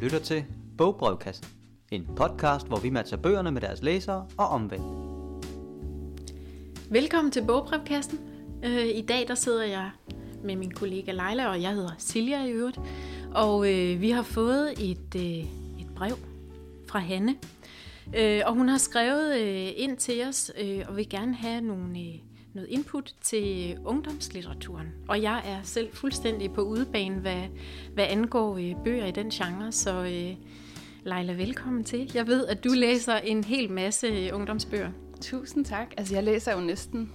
lytter til Bogbrevkassen, en podcast, hvor vi matcher bøgerne med deres læsere og omvendt. Velkommen til Bogbrevkassen. Øh, I dag der sidder jeg med min kollega Leila, og jeg hedder Silja i øvrigt. Og øh, vi har fået et, øh, et brev fra Hanne. Øh, og hun har skrevet øh, ind til os, øh, og vil gerne have nogle, øh, noget input til ungdomslitteraturen. Og jeg er selv fuldstændig på udebane, hvad, hvad angår øh, bøger i den genre, så øh, Leila, velkommen til. Jeg ved, at du læser en hel masse øh, ungdomsbøger. Tusind tak. Altså, jeg læser jo næsten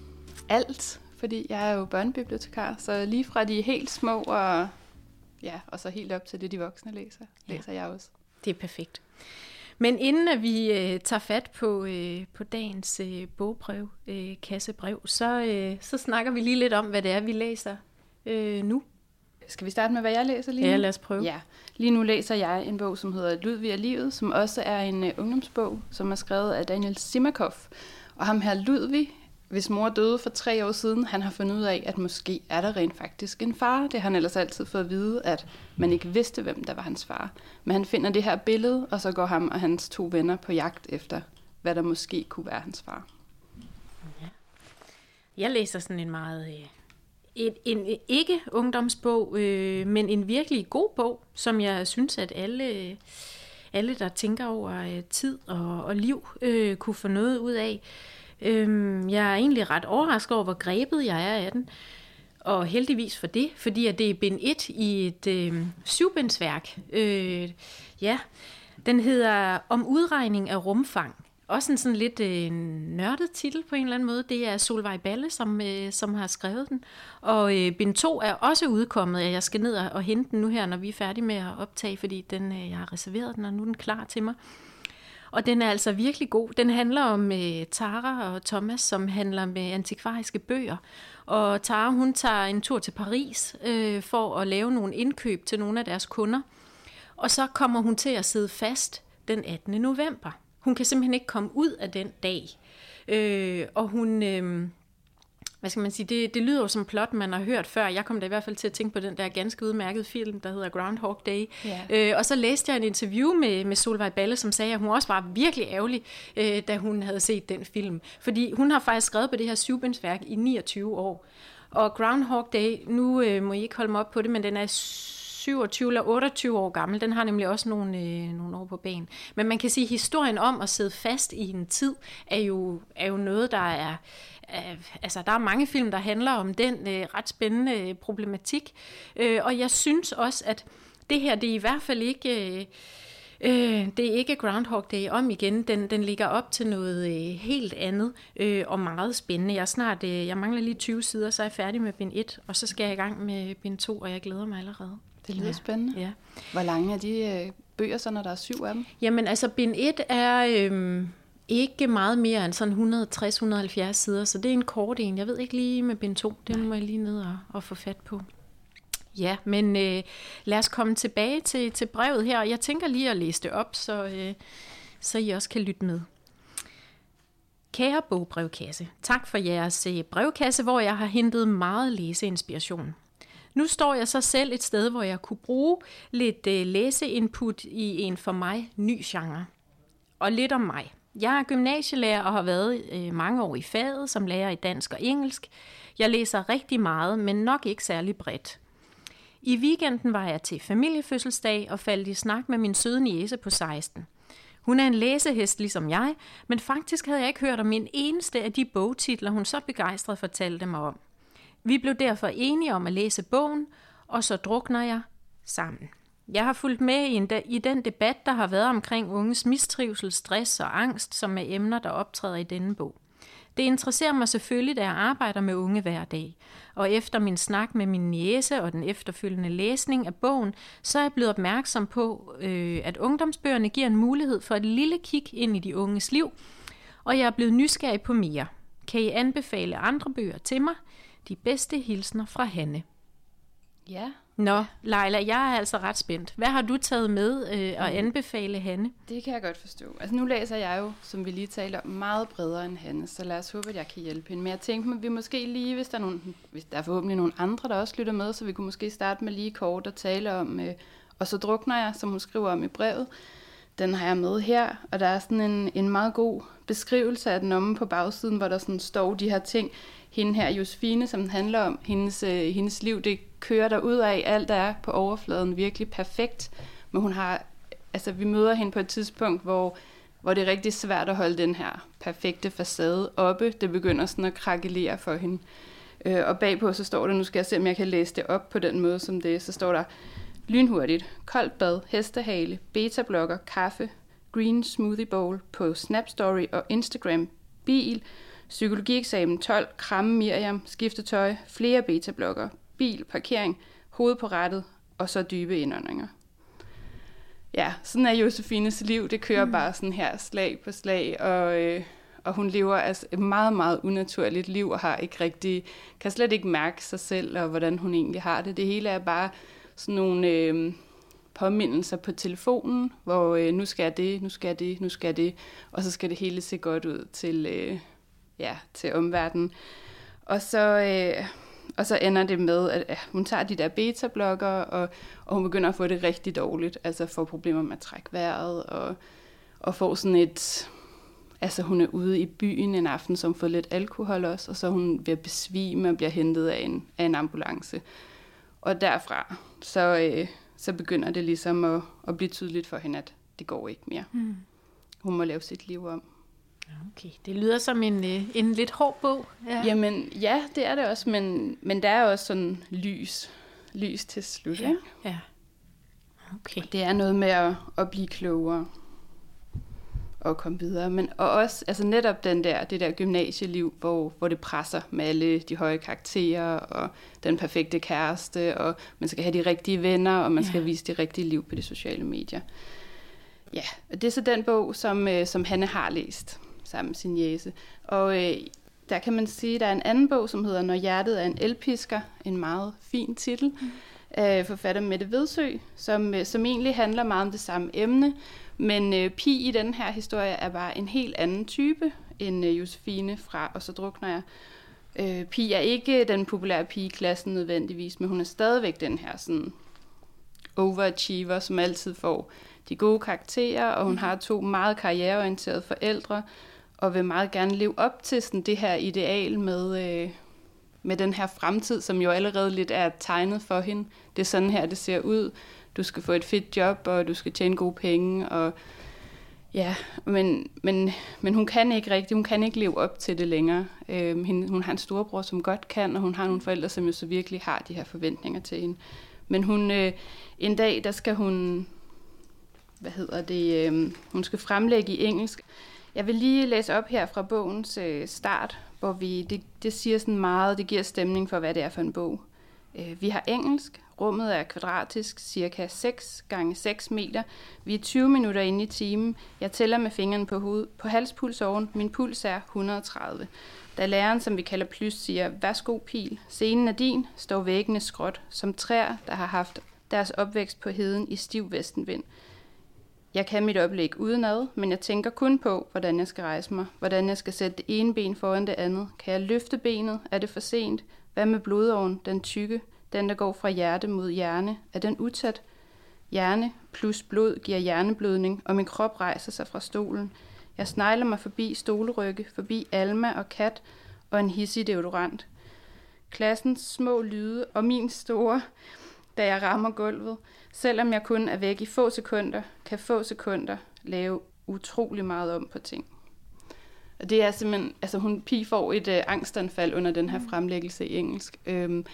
alt, fordi jeg er jo børnebibliotekar, så lige fra de helt små og, ja, og så helt op til det, de voksne læser, Ja. læser jeg også. Det er perfekt. Men inden at vi øh, tager fat på, øh, på dagens øh, bogbrev, øh, kassebrev, så, øh, så snakker vi lige lidt om, hvad det er, vi læser øh, nu. Skal vi starte med, hvad jeg læser lige nu? Ja, lad os prøve. Ja, lige nu læser jeg en bog, som hedder Ludvig og livet, som også er en uh, ungdomsbog, som er skrevet af Daniel Simakov. Og ham her Ludvig, hvis mor døde for tre år siden, han har fundet ud af, at måske er der rent faktisk en far. Det har han ellers altid fået at vide, at man ikke vidste, hvem der var hans far. Men han finder det her billede, og så går ham og hans to venner på jagt efter, hvad der måske kunne være hans far. Jeg læser sådan en meget... Øh, en, en ikke ungdomsbog, øh, men en virkelig god bog, som jeg synes, at alle, alle der tænker over øh, tid og, og liv, øh, kunne få noget ud af. Øh, jeg er egentlig ret overrasket over, hvor grebet jeg er af den. Og heldigvis for det, fordi at det er bind 1 i et øh, syvbindsværk. Øh, ja, den hedder Om udregning af rumfang. Også en sådan lidt øh, nørdet titel på en eller anden måde. Det er Solvej Balle, som, øh, som har skrevet den. Og øh, bind 2 er også udkommet, og jeg skal ned og, og hente den nu her, når vi er færdige med at optage, fordi den, øh, jeg har reserveret den, og nu er den klar til mig. Og den er altså virkelig god. Den handler om øh, Tara og Thomas, som handler med antikvariske bøger. Og Tara, hun tager en tur til Paris øh, for at lave nogle indkøb til nogle af deres kunder. Og så kommer hun til at sidde fast den 18. november. Hun kan simpelthen ikke komme ud af den dag. Øh, og hun... Øh, hvad skal man sige, det, det lyder jo som plot, man har hørt før. Jeg kom da i hvert fald til at tænke på den der ganske udmærkede film, der hedder Groundhog Day. Ja. Øh, og så læste jeg en interview med, med Solvej Balle, som sagde, at hun også var virkelig ærgerlig, øh, da hun havde set den film. Fordi hun har faktisk skrevet på det her syvbindsværk i 29 år. Og Groundhog Day, nu øh, må I ikke holde mig op på det, men den er 27 eller 28 år gammel. Den har nemlig også nogle, øh, nogle år på banen. Men man kan sige, at historien om at sidde fast i en tid, er jo, er jo noget, der er... Øh, altså, der er mange film, der handler om den øh, ret spændende øh, problematik. Øh, og jeg synes også, at det her, det er i hvert fald ikke... Øh, Øh, det er ikke Groundhog Day om igen. Den, den ligger op til noget øh, helt andet øh, og meget spændende. Jeg snart, øh, jeg mangler lige 20 sider, så er jeg færdig med bind 1, og så skal jeg i gang med bind 2, og jeg glæder mig allerede. Det lyder Ja. spændende. Ja. Hvor lange er de øh, bøger, så når der er syv af dem? Jamen altså, bind 1 er øhm, ikke meget mere end sådan 160-170 sider, så det er en kort en. Jeg ved ikke lige med bind 2, den må jeg lige ned og, og få fat på. Ja, men øh, lad os komme tilbage til, til brevet her. Jeg tænker lige at læse det op, så, øh, så I også kan lytte med. Kære bogbrevkasse, tak for jeres øh, brevkasse, hvor jeg har hentet meget læseinspiration. Nu står jeg så selv et sted, hvor jeg kunne bruge lidt øh, læseinput i en for mig ny genre. Og lidt om mig. Jeg er gymnasielærer og har været øh, mange år i faget som lærer i dansk og engelsk. Jeg læser rigtig meget, men nok ikke særlig bredt. I weekenden var jeg til familiefødselsdag og faldt i snak med min søde niese på 16. Hun er en læsehest ligesom jeg, men faktisk havde jeg ikke hørt om en eneste af de bogtitler, hun så begejstret fortalte mig om. Vi blev derfor enige om at læse bogen, og så drukner jeg sammen. Jeg har fulgt med i, i den debat, der har været omkring unges mistrivsel, stress og angst, som er emner, der optræder i denne bog. Det interesserer mig selvfølgelig, da jeg arbejder med unge hver dag. Og efter min snak med min niece og den efterfølgende læsning af bogen, så er jeg blevet opmærksom på, øh, at ungdomsbøgerne giver en mulighed for et lille kig ind i de unges liv, og jeg er blevet nysgerrig på mere. Kan I anbefale andre bøger til mig? De bedste hilsner fra Hanne. Ja, Nå, Leila, jeg er altså ret spændt. Hvad har du taget med øh, og anbefale Hanne? Det kan jeg godt forstå. Altså nu læser jeg jo, som vi lige talte om, meget bredere end Hanne, så lad os håbe, at jeg kan hjælpe hende. Men jeg tænkte mig, at vi måske lige, hvis der er, nogen, hvis der er forhåbentlig nogle andre, der også lytter med, så vi kunne måske starte med lige kort at tale om, øh, Og så drukner jeg, som hun skriver om i brevet. Den har jeg med her, og der er sådan en, en meget god beskrivelse af den omme på bagsiden, hvor der sådan står de her ting. Hende her, Josefine, som den handler om, hendes, øh, hendes liv, det kører der ud af. Alt er på overfladen virkelig perfekt. Men hun har, altså vi møder hende på et tidspunkt, hvor, hvor det er rigtig svært at holde den her perfekte facade oppe. Det begynder sådan at krakelere for hende. Øh, og bagpå så står der, nu skal jeg se, om jeg kan læse det op på den måde som det så står der, lynhurtigt, koldt bad, hestehale, betablokker, kaffe, green smoothie bowl på Snapstory og Instagram, bil, psykologieksamen 12, kramme Miriam, skiftetøj, flere betablokker, bil, parkering, hoved på rettet og så dybe indåndinger. Ja, sådan er Josefines liv. Det kører mm. bare sådan her slag på slag, og, øh, og hun lever altså et meget, meget unaturligt liv og har ikke rigtig, kan slet ikke mærke sig selv og hvordan hun egentlig har det. Det hele er bare sådan nogle øh, påmindelser på telefonen, hvor øh, nu skal jeg det, nu skal jeg det, nu skal jeg det, og så skal det hele se godt ud til, øh, ja, til omverdenen. Og så, øh, og så ender det med, at ja, hun tager de der beta-blokker, og, og hun begynder at få det rigtig dårligt, altså får problemer med at trække vejret, og, og får sådan et, altså hun er ude i byen en aften, som får lidt alkohol også, og så hun at besvime og bliver hentet af en, af en ambulance. Og derfra, så, øh, så begynder det ligesom at, at blive tydeligt for hende, at det går ikke mere. Mm. Hun må lave sit liv om. Okay, det lyder som en, øh, en lidt hård bog. Ja. Jamen, ja, det er det også, men, men der er også sådan lys, lys til slut. Ja, ikke? ja. Okay. Det er noget med at, at blive klogere og komme videre. Men og også altså netop den der, det der gymnasieliv, hvor, hvor det presser med alle de høje karakterer og den perfekte kæreste, og man skal have de rigtige venner, og man skal ja. vise det rigtige liv på de sociale medier. Ja, og det er så den bog, som, øh, som Hanne har læst sammen med sin jæse. Og øh, der kan man sige, at der er en anden bog, som hedder Når hjertet er en elpisker, en meget fin titel, mm. af forfatter Mette Vedsø, som, øh, som egentlig handler meget om det samme emne, men øh, Pi i den her historie er bare en helt anden type end øh, Josefine fra Og så drukner jeg. Øh, Pi er ikke den populære pige i klassen nødvendigvis, men hun er stadigvæk den her sådan overachiever, som altid får de gode karakterer, og hun har to meget karriereorienterede forældre, og vil meget gerne leve op til sådan det her ideal med, øh, med den her fremtid, som jo allerede lidt er tegnet for hende. Det er sådan her, det ser ud du skal få et fedt job, og du skal tjene gode penge, og ja, men, men, men hun kan ikke rigtigt, hun kan ikke leve op til det længere. Øh, hende, hun har en storebror, som godt kan, og hun har nogle forældre, som jo så virkelig har de her forventninger til hende. Men hun, øh, en dag, der skal hun, hvad hedder det, øh, hun skal fremlægge i engelsk. Jeg vil lige læse op her fra bogens øh, start, hvor vi, det, det siger sådan meget, det giver stemning for, hvad det er for en bog. Øh, vi har engelsk, Rummet er kvadratisk, cirka 6 gange 6 meter. Vi er 20 minutter inde i timen. Jeg tæller med fingeren på, hoved, på halspulsåren. Min puls er 130. Da læreren, som vi kalder plus, siger, værsgo pil, scenen er din, står væggene skråt, som træer, der har haft deres opvækst på heden i stiv vestenvind. Jeg kan mit oplæg udenad, men jeg tænker kun på, hvordan jeg skal rejse mig, hvordan jeg skal sætte det ene ben foran det andet. Kan jeg løfte benet? Er det for sent? Hvad med blodåren, den tykke? Den, der går fra hjerte mod hjerne, er den utæt. Hjerne plus blod giver hjerneblødning, og min krop rejser sig fra stolen. Jeg snegler mig forbi stolerygge, forbi Alma og Kat og en hissig deodorant. Klassens små lyde og min store, da jeg rammer gulvet, selvom jeg kun er væk i få sekunder, kan få sekunder lave utrolig meget om på ting. Og det er simpelthen, altså hun pige får et øh, angstanfald under den her fremlæggelse i engelsk. Øhm,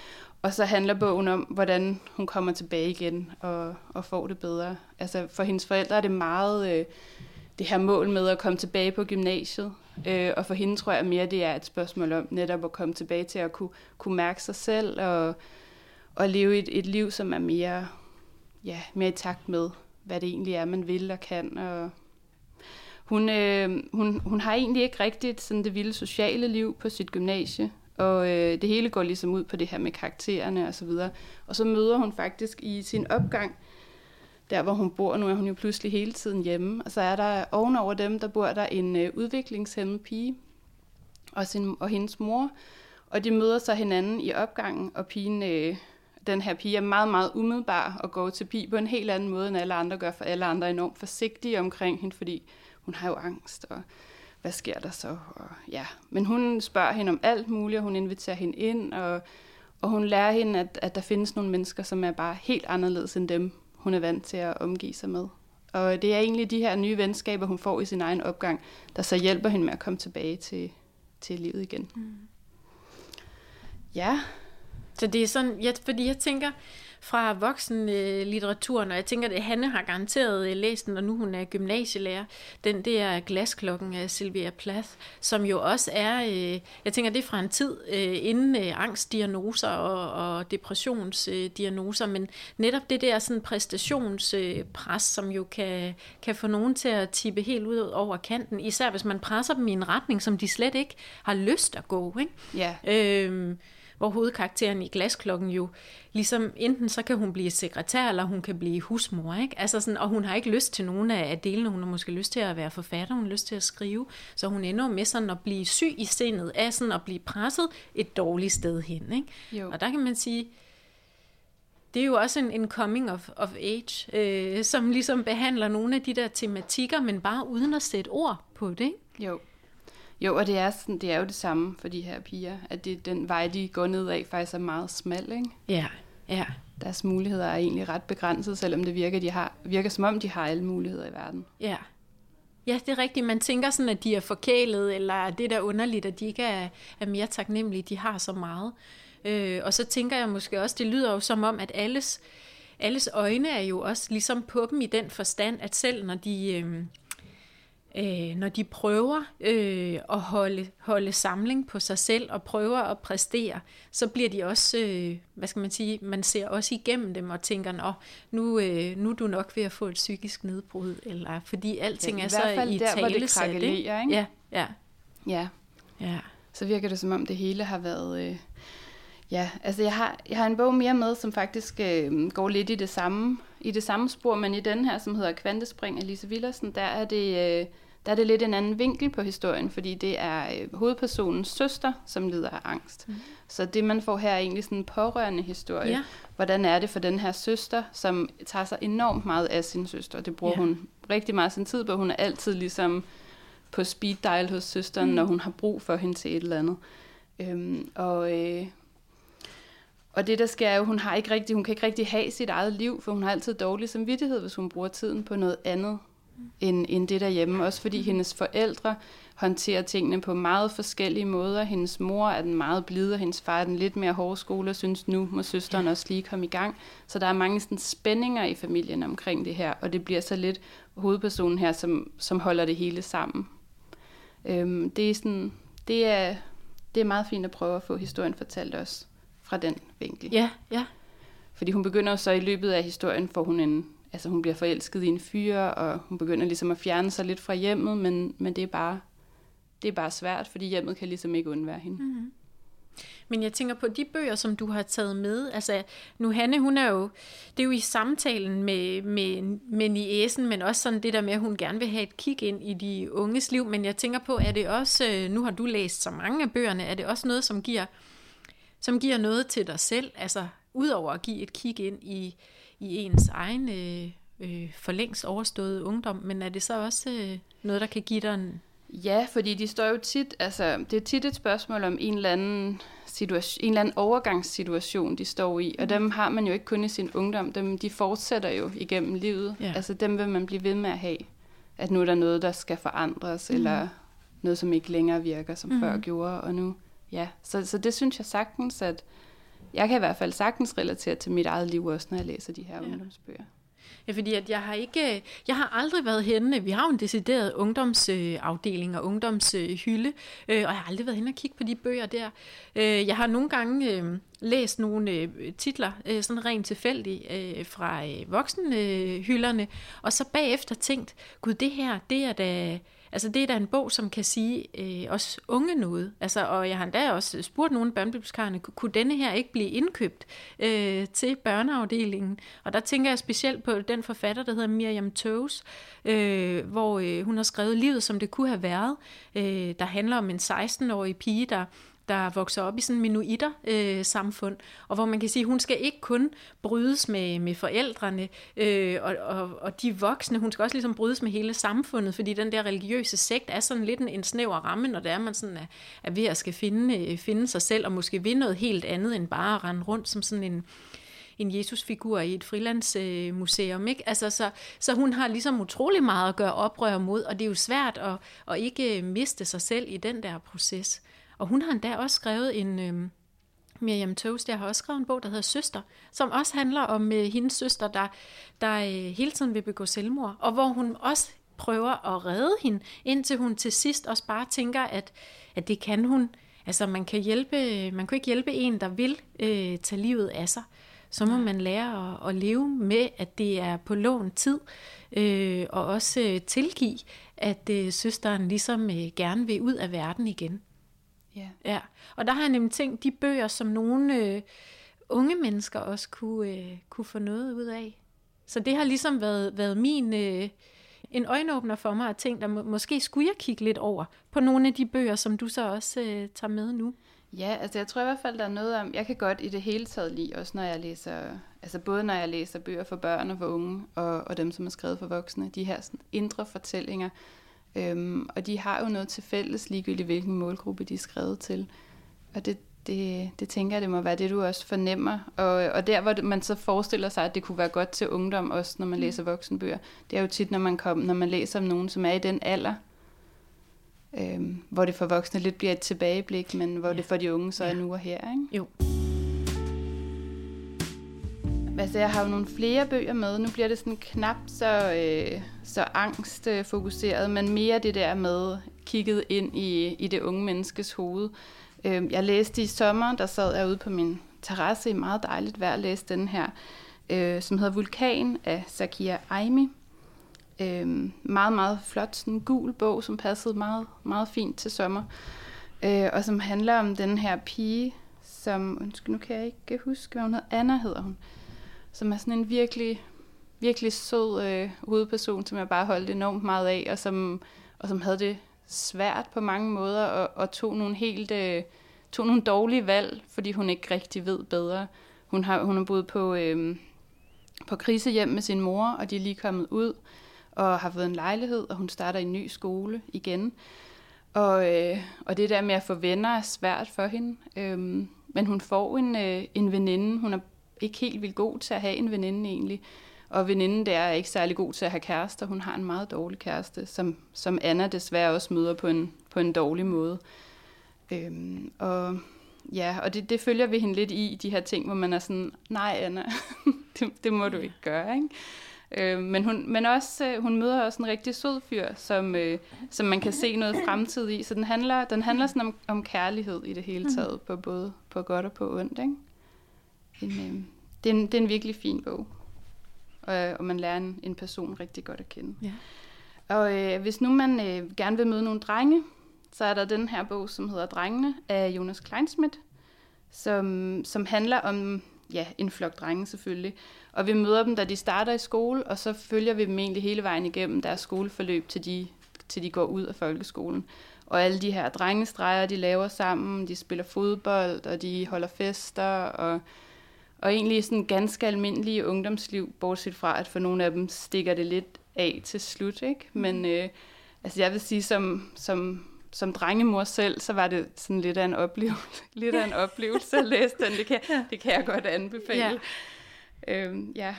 og så handler bogen om, hvordan hun kommer tilbage igen og, og får det bedre. Altså for hendes forældre er det meget øh, det her mål med at komme tilbage på gymnasiet. Øh, og for hende tror jeg mere, det er et spørgsmål om netop at komme tilbage til at kunne, kunne mærke sig selv og, og leve et, et liv, som er mere, ja, mere i takt med, hvad det egentlig er, man vil og kan. Og hun, øh, hun, hun har egentlig ikke rigtigt sådan det vilde sociale liv på sit gymnasie. Og øh, det hele går ligesom ud på det her med karaktererne og så videre. Og så møder hun faktisk i sin opgang, der hvor hun bor, nu er hun jo pludselig hele tiden hjemme, og så er der ovenover dem, der bor der en øh, udviklingshemmet pige og, sin, og hendes mor, og de møder så hinanden i opgangen, og pigen øh, den her pige er meget, meget umiddelbar og går til pige på en helt anden måde, end alle andre gør, for alle andre er enormt forsigtige omkring hende, fordi hun har jo angst, og hvad sker der så? Og, ja. Men hun spørger hende om alt muligt, og hun inviterer hende ind, og, og hun lærer hende, at, at der findes nogle mennesker, som er bare helt anderledes end dem, hun er vant til at omgive sig med. Og det er egentlig de her nye venskaber, hun får i sin egen opgang, der så hjælper hende med at komme tilbage til, til livet igen. Mm. Ja. Så det er sådan, ja, fordi jeg tænker, fra voksenlitteraturen, og jeg tænker, at Hanne har garanteret læst den, og nu hun er gymnasielærer. Den, det er Glasklokken af Sylvia Plath, som jo også er, øh, jeg tænker, det er fra en tid øh, inden øh, angstdiagnoser og, og depressionsdiagnoser, men netop det der sådan præstationspres, som jo kan, kan få nogen til at tippe helt ud over kanten, især hvis man presser dem i en retning, som de slet ikke har lyst at gå. Ikke? Ja. Øhm, hvor hovedkarakteren i Glasklokken jo ligesom enten så kan hun blive sekretær, eller hun kan blive husmor, ikke? Altså sådan, og hun har ikke lyst til nogen af delene, hun har måske lyst til at være forfatter, hun har lyst til at skrive, så hun ender med sådan at blive syg i sindet af sådan at blive presset et dårligt sted hen, ikke? Jo. Og der kan man sige, det er jo også en, en coming of, of age, øh, som ligesom behandler nogle af de der tematikker, men bare uden at sætte ord på det, ikke? Jo. Jo, og det er, sådan, det er jo det samme for de her piger, at det, den vej, de går ned af, faktisk er meget smal, ikke? Ja, ja. Deres muligheder er egentlig ret begrænset, selvom det virker, de har, virker som om, de har alle muligheder i verden. Ja. Ja, det er rigtigt. Man tænker sådan, at de er forkælet, eller det er da underligt, at de ikke er, er mere taknemmelige, de har så meget. Øh, og så tænker jeg måske også, det lyder jo som om, at alles, alles øjne er jo også ligesom på dem i den forstand, at selv når de... Øh, øh, når de prøver øh, at holde, holde samling på sig selv og prøver at præstere, så bliver de også, øh, hvad skal man sige, man ser også igennem dem og tænker, Nå, nu, øh, nu er du nok ved at få et psykisk nedbrud, eller fordi alting Ja, i er så hvert fald i der, hvor det talesat, krakelerer, ikke? Ja, ja, Ja, ja. så virker det som om, det hele har været... Øh, ja, altså jeg har, jeg har en bog mere med, som faktisk øh, går lidt i det samme i det samme spor, men i den her, som hedder Kvantespring af Lise Villersen, der er det... Øh, der er det lidt en anden vinkel på historien, fordi det er øh, hovedpersonens søster, som lider af angst. Mm. Så det, man får her, er egentlig sådan en pårørende historie. Ja. Hvordan er det for den her søster, som tager sig enormt meget af sin søster. Det bruger Ja. hun rigtig meget sin tid på. Hun er altid ligesom på speed dial hos søsteren, mm. når hun har brug for hende til et eller andet. Øhm, og, øh, og det, der sker, er jo, hun, har ikke rigtig, hun kan ikke rigtig have sit eget liv, for hun har altid dårlig samvittighed, hvis hun bruger tiden på noget andet end, end det derhjemme. Også fordi hendes forældre håndterer tingene på meget forskellige måder. Hendes mor er den meget blide, og hendes far er den lidt mere hårde skole, og synes nu må søsteren også lige komme i gang. Så der er mange sådan, spændinger i familien omkring det her, og det bliver så lidt hovedpersonen her, som, som holder det hele sammen. Øhm, det, er sådan, det, er, det er meget fint at prøve at få historien fortalt også fra den vinkel. Ja, ja. Fordi hun begynder jo så i løbet af historien, får hun en, altså hun bliver forelsket i en fyr, og hun begynder ligesom at fjerne sig lidt fra hjemmet, men, men det er bare, det er bare svært, fordi hjemmet kan ligesom ikke undvære hende. Mm. Men jeg tænker på de bøger, som du har taget med. Altså, nu Hanne, hun er jo, det er jo i samtalen med, med, med Niesen, men også sådan det der med, at hun gerne vil have et kig ind i de unges liv. Men jeg tænker på, er det også, øh, nu har du læst så mange af bøgerne, er det også noget, som giver, som giver noget til dig selv? Altså, udover at give et kig ind i, i ens egen øh, øh, for længst overståede ungdom, men er det så også øh, noget, der kan give dig en... Ja, fordi de står jo tit, altså det er tit et spørgsmål om en eller anden, situation, en eller anden overgangssituation, de står i, og dem har man jo ikke kun i sin ungdom, dem, de fortsætter jo igennem livet. Ja. Altså dem vil man blive ved med at have, at nu er der noget, der skal forandres, mm. eller noget, som ikke længere virker, som mm. før gjorde, og nu, ja. Så, så det synes jeg sagtens, at jeg kan i hvert fald sagtens relatere til mit eget liv også, når jeg læser de her ja. ungdomsbøger. Ja, fordi at jeg har ikke, jeg har aldrig været henne, vi har jo en decideret ungdomsafdeling og ungdomshylde, øh, og jeg har aldrig været henne og kigge på de bøger der. Øh, jeg har nogle gange øh, læst nogle titler, sådan rent tilfældigt, fra voksenhylderne, og så bagefter tænkt, gud det her, det er da... Altså det er da en bog, som kan sige øh, os unge noget. Altså, og jeg har endda også spurgt nogle af børnebibliotekarerne, kunne denne her ikke blive indkøbt øh, til børneafdelingen? Og der tænker jeg specielt på den forfatter, der hedder Miriam Toes, øh, hvor øh, hun har skrevet Livet, som det kunne have været, øh, der handler om en 16-årig pige, der der vokser op i sådan en minuitter-samfund, øh, og hvor man kan sige, at hun skal ikke kun brydes med, med forældrene øh, og, og, og de voksne, hun skal også ligesom brydes med hele samfundet, fordi den der religiøse sekt er sådan lidt en, en snæver ramme, når det er, man sådan er, er ved at skal finde, øh, finde sig selv, og måske vinde noget helt andet, end bare at rende rundt som sådan en, en Jesusfigur i et frilandsmuseum. Ikke? Altså, så, så hun har ligesom utrolig meget at gøre oprør mod, og det er jo svært at, at ikke miste sig selv i den der proces. Og hun har endda også skrevet en... Øh, Miriam Toast, jeg har også skrevet en bog, der hedder Søster, som også handler om øh, hendes søster, der, der øh, hele tiden vil begå selvmord, og hvor hun også prøver at redde hende, indtil hun til sidst også bare tænker, at, at det kan hun. Altså man kan hjælpe, man kan ikke hjælpe en, der vil øh, tage livet af sig så må man lære at, at leve med, at det er på lån tid, øh, og også øh, tilgive, at øh, søsteren ligesom øh, gerne vil ud af verden igen. Ja. ja. Og der har jeg nemlig tænkt, de bøger, som nogle øh, unge mennesker også kunne, øh, kunne få noget ud af. Så det har ligesom været, været min... Øh, en øjenåbner for mig at tænke, at må, måske skulle jeg kigge lidt over på nogle af de bøger, som du så også øh, tager med nu. Ja, altså jeg tror i hvert fald, der er noget om, jeg kan godt i det hele taget lide, også når jeg læser, altså både når jeg læser bøger for børn og for unge, og, og dem, som er skrevet for voksne, de her sådan, indre fortællinger, øhm, og de har jo noget til fælles, ligegyldigt hvilken målgruppe de er skrevet til. Og det, det, det tænker jeg, det må være det, du også fornemmer. Og, og der, hvor man så forestiller sig, at det kunne være godt til ungdom, også når man mm. læser voksenbøger, det er jo tit, når man, kom, når man læser om nogen, som er i den alder, øh, hvor det for voksne lidt bliver et tilbageblik, men hvor ja. det for de unge så ja. er nu og her. Ikke? Jo. Altså, jeg har jo nogle flere bøger med. Nu bliver det sådan knap så, øh, så angstfokuseret, men mere det der med kigget ind i, i det unge menneskes hoved. Øh, jeg læste i sommer, der sad jeg ude på min terrasse i meget dejligt vejr, læste den her, øh, som hedder Vulkan af Sakia Aimi. Øh, meget, meget flot, sådan gul bog, som passede meget, meget fint til sommer. Øh, og som handler om den her pige, som, undskyld, nu kan jeg ikke huske, hvad hun hedder, Anna hedder hun, som er sådan en virkelig, virkelig sød øh, hovedperson, som jeg bare holdt enormt meget af, og som, og som havde det svært på mange måder, og, og tog nogle helt, øh, tog nogle dårlige valg, fordi hun ikke rigtig ved bedre. Hun har, hun har boet på, øh, på krisehjem med sin mor, og de er lige kommet ud, og har fået en lejlighed, og hun starter i en ny skole igen. Og, øh, og det der med at få venner er svært for hende. Øhm, men hun får en, øh, en veninde. Hun er ikke helt vildt god til at have en veninde egentlig. Og veninden der er ikke særlig god til at have kærester. Hun har en meget dårlig kæreste, som, som Anna desværre også møder på en, på en dårlig måde. Øhm, og ja, og det, det følger vi hende lidt i, de her ting, hvor man er sådan, nej Anna, det, det må du ikke gøre, ikke? Øh, men hun, men også, øh, hun møder også en rigtig sød fyr, som, øh, som man kan se noget fremtid i. Så den handler, den handler sådan om, om kærlighed i det hele mm. taget, på både på godt og på ondt. Ikke? En, øh, det, er en, det er en virkelig fin bog, og, og man lærer en, en person rigtig godt at kende. Ja. Og øh, hvis nu man øh, gerne vil møde nogle drenge, så er der den her bog, som hedder Drengene af Jonas Kleinsmith, som, som handler om ja, en flok drenge selvfølgelig. Og vi møder dem, da de starter i skole, og så følger vi dem egentlig hele vejen igennem deres skoleforløb, til de, til de går ud af folkeskolen. Og alle de her drengestreger, de laver sammen, de spiller fodbold, og de holder fester, og, og egentlig sådan ganske almindelige ungdomsliv, bortset fra, at for nogle af dem stikker det lidt af til slut. Ikke? Men øh, altså jeg vil sige, som, som som drengemor selv, så var det sådan lidt af en oplevelse, lidt af en oplevelse at læse den. Det kan, ja. det kan jeg godt anbefale. Ja. Øhm, ja,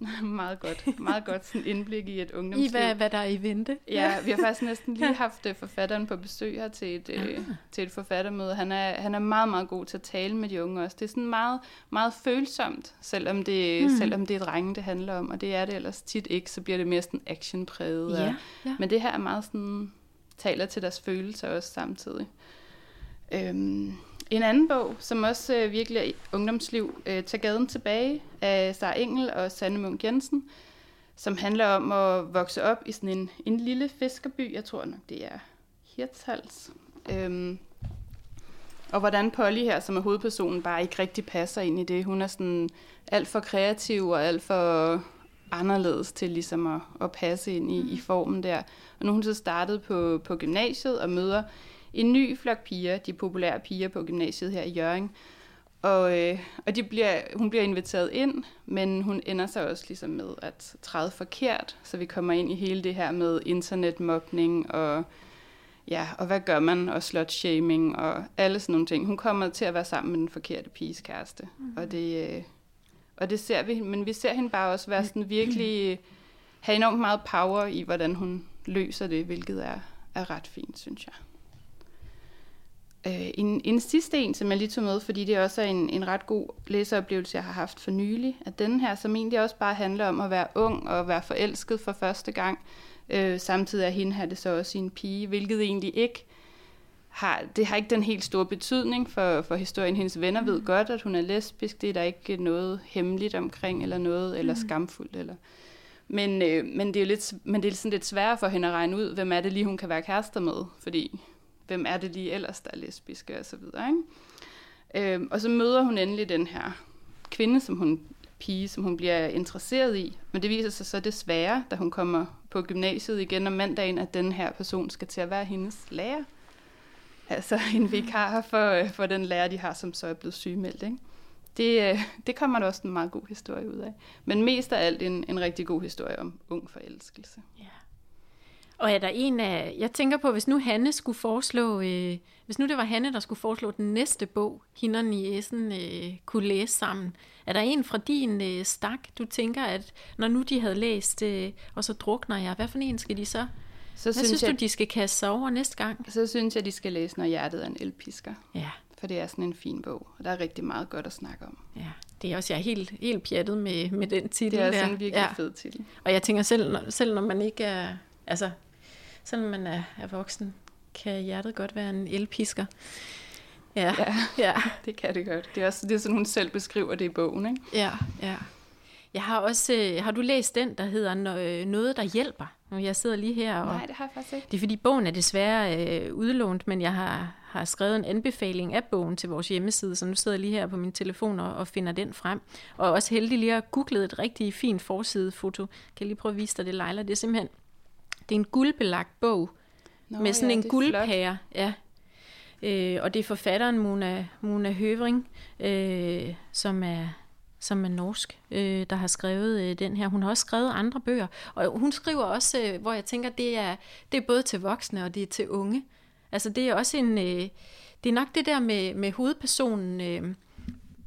meget godt. Meget godt sådan indblik i et ungdomsliv. I hvad, hvad der er i vente. Ja, vi har faktisk næsten lige haft øh, forfatteren på besøg her til et, øh, ja. til et forfattermøde. Han er, han er meget, meget god til at tale med de unge også. Det er sådan meget, meget følsomt, selvom det, hmm. selvom det er drenge, det handler om. Og det er det ellers tit ikke, så bliver det mere sådan actionpræget. Ja, ja. Men det her er meget sådan taler til deres følelser også samtidig. Øhm, en anden bog, som også øh, virkelig er ungdomsliv, øh, Tag gaden tilbage, af Sara Engel og Sanne Munk Jensen, som handler om at vokse op i sådan en, en lille fiskerby, jeg tror nok det er Hirtshals. Øhm, og hvordan Polly her, som er hovedpersonen, bare ikke rigtig passer ind i det. Hun er sådan alt for kreativ og alt for anderledes til ligesom at, at passe ind i, i formen der. Og nu er hun så startet på, på gymnasiet og møder en ny flok piger, de populære piger på gymnasiet her i Jørgen. Og, øh, og de bliver, hun bliver inviteret ind, men hun ender sig også ligesom med at træde forkert, så vi kommer ind i hele det her med internetmobning og ja, og hvad gør man, og slutshaming og alle sådan nogle ting. Hun kommer til at være sammen med den forkerte piges kæreste, mm. og, det, øh, og det ser vi, men vi ser hende bare også være sådan virkelig, have enormt meget power i, hvordan hun løser det, hvilket er, er ret fint, synes jeg. Øh, en, en sidste en, som jeg lige tog med, fordi det også er en, en ret god læseoplevelse, jeg har haft for nylig, at den her, som egentlig også bare handler om at være ung og være forelsket for første gang, øh, samtidig er hende her det så også en pige, hvilket egentlig ikke har, det har ikke den helt store betydning for, for historien. Hendes venner ved mm. godt, at hun er lesbisk. Det er der ikke noget hemmeligt omkring, eller noget, eller mm. skamfuldt. Eller. Men, øh, men, det er lidt, men det er sådan lidt sværere for hende at regne ud, hvem er det lige, hun kan være kærester med. Fordi hvem er det lige ellers, der er lesbiske og så videre. Ikke? Øhm, og så møder hun endelig den her kvinde, som hun pige, som hun bliver interesseret i. Men det viser sig så desværre, da hun kommer på gymnasiet igen om mandagen, at den her person skal til at være hendes lærer. Altså en vikar for, øh, for den lærer, de har, som så er blevet sygemeldt. Ikke? Det, øh, det kommer der også en meget god historie ud af. Men mest af alt en, en rigtig god historie om ung forelskelse. Ja. Og er der en af, jeg tænker på, hvis nu Hanne skulle foreslå, øh, hvis nu det var Hanne, der skulle foreslå den næste bog, hinderne i Essen øh, kunne læse sammen, er der en fra din øh, stak, du tænker, at når nu de havde læst, øh, og så drukner jeg, hvad for en skal de så? Så Hvad synes, synes jeg, du, de skal kaste sig over næste gang? Så synes jeg, de skal læse, når hjertet er en elpisker. Ja. For det er sådan en fin bog, og der er rigtig meget godt at snakke om. Ja, det er også, jeg er helt, helt pjattet med, med den titel Det er der. sådan en virkelig ja. fed titel. Og jeg tænker selv, når, selv når man ikke er, altså, selvom man er, er voksen, kan hjertet godt være en elpisker. Ja. ja, ja. det kan det godt. Det er, også, det er sådan, hun selv beskriver det i bogen, ikke? Ja, ja. Jeg har også, øh, har du læst den, der hedder Noget, der hjælper? Jeg sidder lige her. Og Nej, det har jeg faktisk ikke. Det er fordi, bogen er desværre øh, udlånt, men jeg har, har skrevet en anbefaling af bogen til vores hjemmeside, så nu sidder jeg lige her på min telefon og, og finder den frem. Og også heldig lige at googlet et rigtig fint forsidefoto. Kan jeg lige prøve at vise dig det, Leila? Det er simpelthen det er en guldbelagt bog Nå, med sådan ja, en guldpære. Ja. Øh, og det er forfatteren Mona, Mona Høvring, øh, som er som er norsk, øh, der har skrevet øh, den her. Hun har også skrevet andre bøger, og hun skriver også, øh, hvor jeg tænker, det er, det er både til voksne og det er til unge. Altså det er også en, øh, det er nok det der med, med hovedpersonen, øh,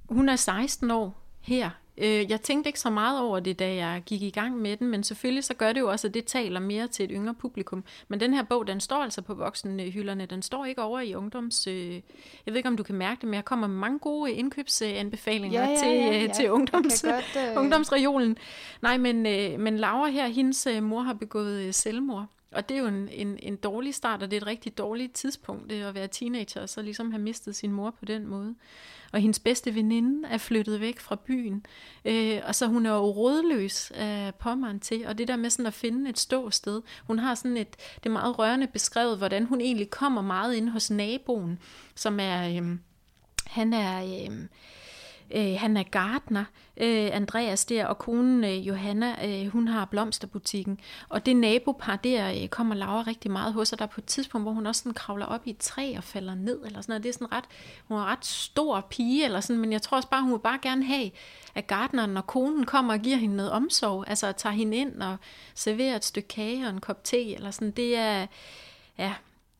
hun er 16 år her Øh, jeg tænkte ikke så meget over det, da jeg gik i gang med den, men selvfølgelig så gør det jo også, at det taler mere til et yngre publikum. Men den her bog, den står altså på voksenhylderne. Den står ikke over i ungdoms... Øh, jeg ved ikke, om du kan mærke det, men jeg kommer med mange gode indkøbsanbefalinger ja, ja, ja, ja. til, til ungdoms, godt, øh... ungdomsregionen. Nej, men, øh, men Laura her, hendes øh, mor har begået øh, selvmord. Og det er jo en, en, en dårlig start, og det er et rigtig dårligt tidspunkt det at være teenager, og så ligesom have mistet sin mor på den måde. Og hendes bedste veninde er flyttet væk fra byen, øh, og så hun er jo rådløs af pommeren til, og det der med sådan at finde et ståsted, hun har sådan et, det er meget rørende beskrevet, hvordan hun egentlig kommer meget ind hos naboen, som er, øh, han er, øh, Øh, han er gartner, øh, Andreas der, og konen øh, Johanna, øh, hun har blomsterbutikken. Og det nabopar der øh, kommer Laura rigtig meget hos, og der er på et tidspunkt, hvor hun også sådan kravler op i et træ og falder ned, eller sådan noget. Det er sådan ret, hun er ret stor pige, eller sådan, men jeg tror også bare, hun vil bare gerne have, at gartneren, og konen kommer og giver hende noget omsorg, altså tager hende ind og serverer et stykke kage og en kop te, eller sådan, det er, ja,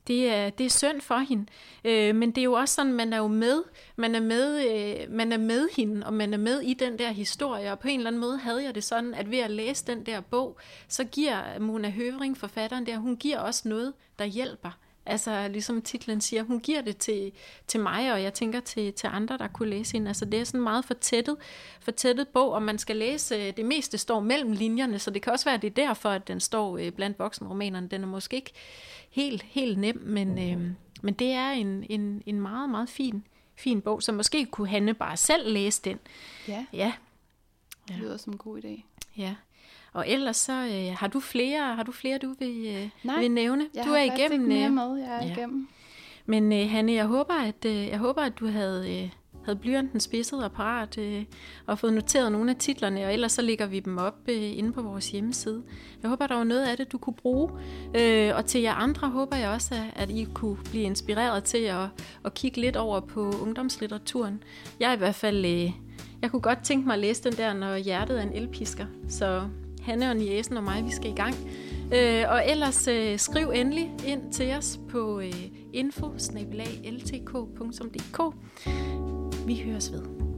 det er, det er synd for hende. Øh, men det er jo også sådan, man er jo med, man er med, øh, man er med hende, og man er med i den der historie, og på en eller anden måde havde jeg det sådan, at ved at læse den der bog, så giver Mona Høvring, forfatteren der, hun giver også noget, der hjælper. Altså ligesom titlen siger, hun giver det til, til mig, og jeg tænker til, til andre, der kunne læse hende. Altså det er sådan meget fortættet, fortættet bog, og man skal læse, det meste står mellem linjerne, så det kan også være, at det er derfor, at den står øh, blandt voksenromanerne. Den er måske ikke helt, helt nem, men, øh, men det er en, en, en meget, meget fin, fin bog, så måske kunne Hanne bare selv læse den. Ja. Ja. Det lyder som en god idé. Ja. Og ellers så øh, har du flere, har du flere du vil, øh, Nej, vil nævne? jeg du er igennem. Ikke mere øh, med. Jeg er ja. igennem. Men øh, Hanne, jeg håber, at øh, jeg håber, at du havde øh, havde blyanten spidset og parat øh, og fået noteret nogle af titlerne, og ellers så lægger vi dem op øh, inde på vores hjemmeside. Jeg håber, der var noget af det, du kunne bruge. Øh, og til jer andre håber jeg også, at, at I kunne blive inspireret til at, at kigge lidt over på ungdomslitteraturen. Jeg er i hvert fald... Øh, jeg kunne godt tænke mig at læse den der, når hjertet er en elpisker. Så Hanne og Niesen og mig, vi skal i gang. Øh, og ellers øh, skriv endelig ind til os på øh, info Vi høres ved.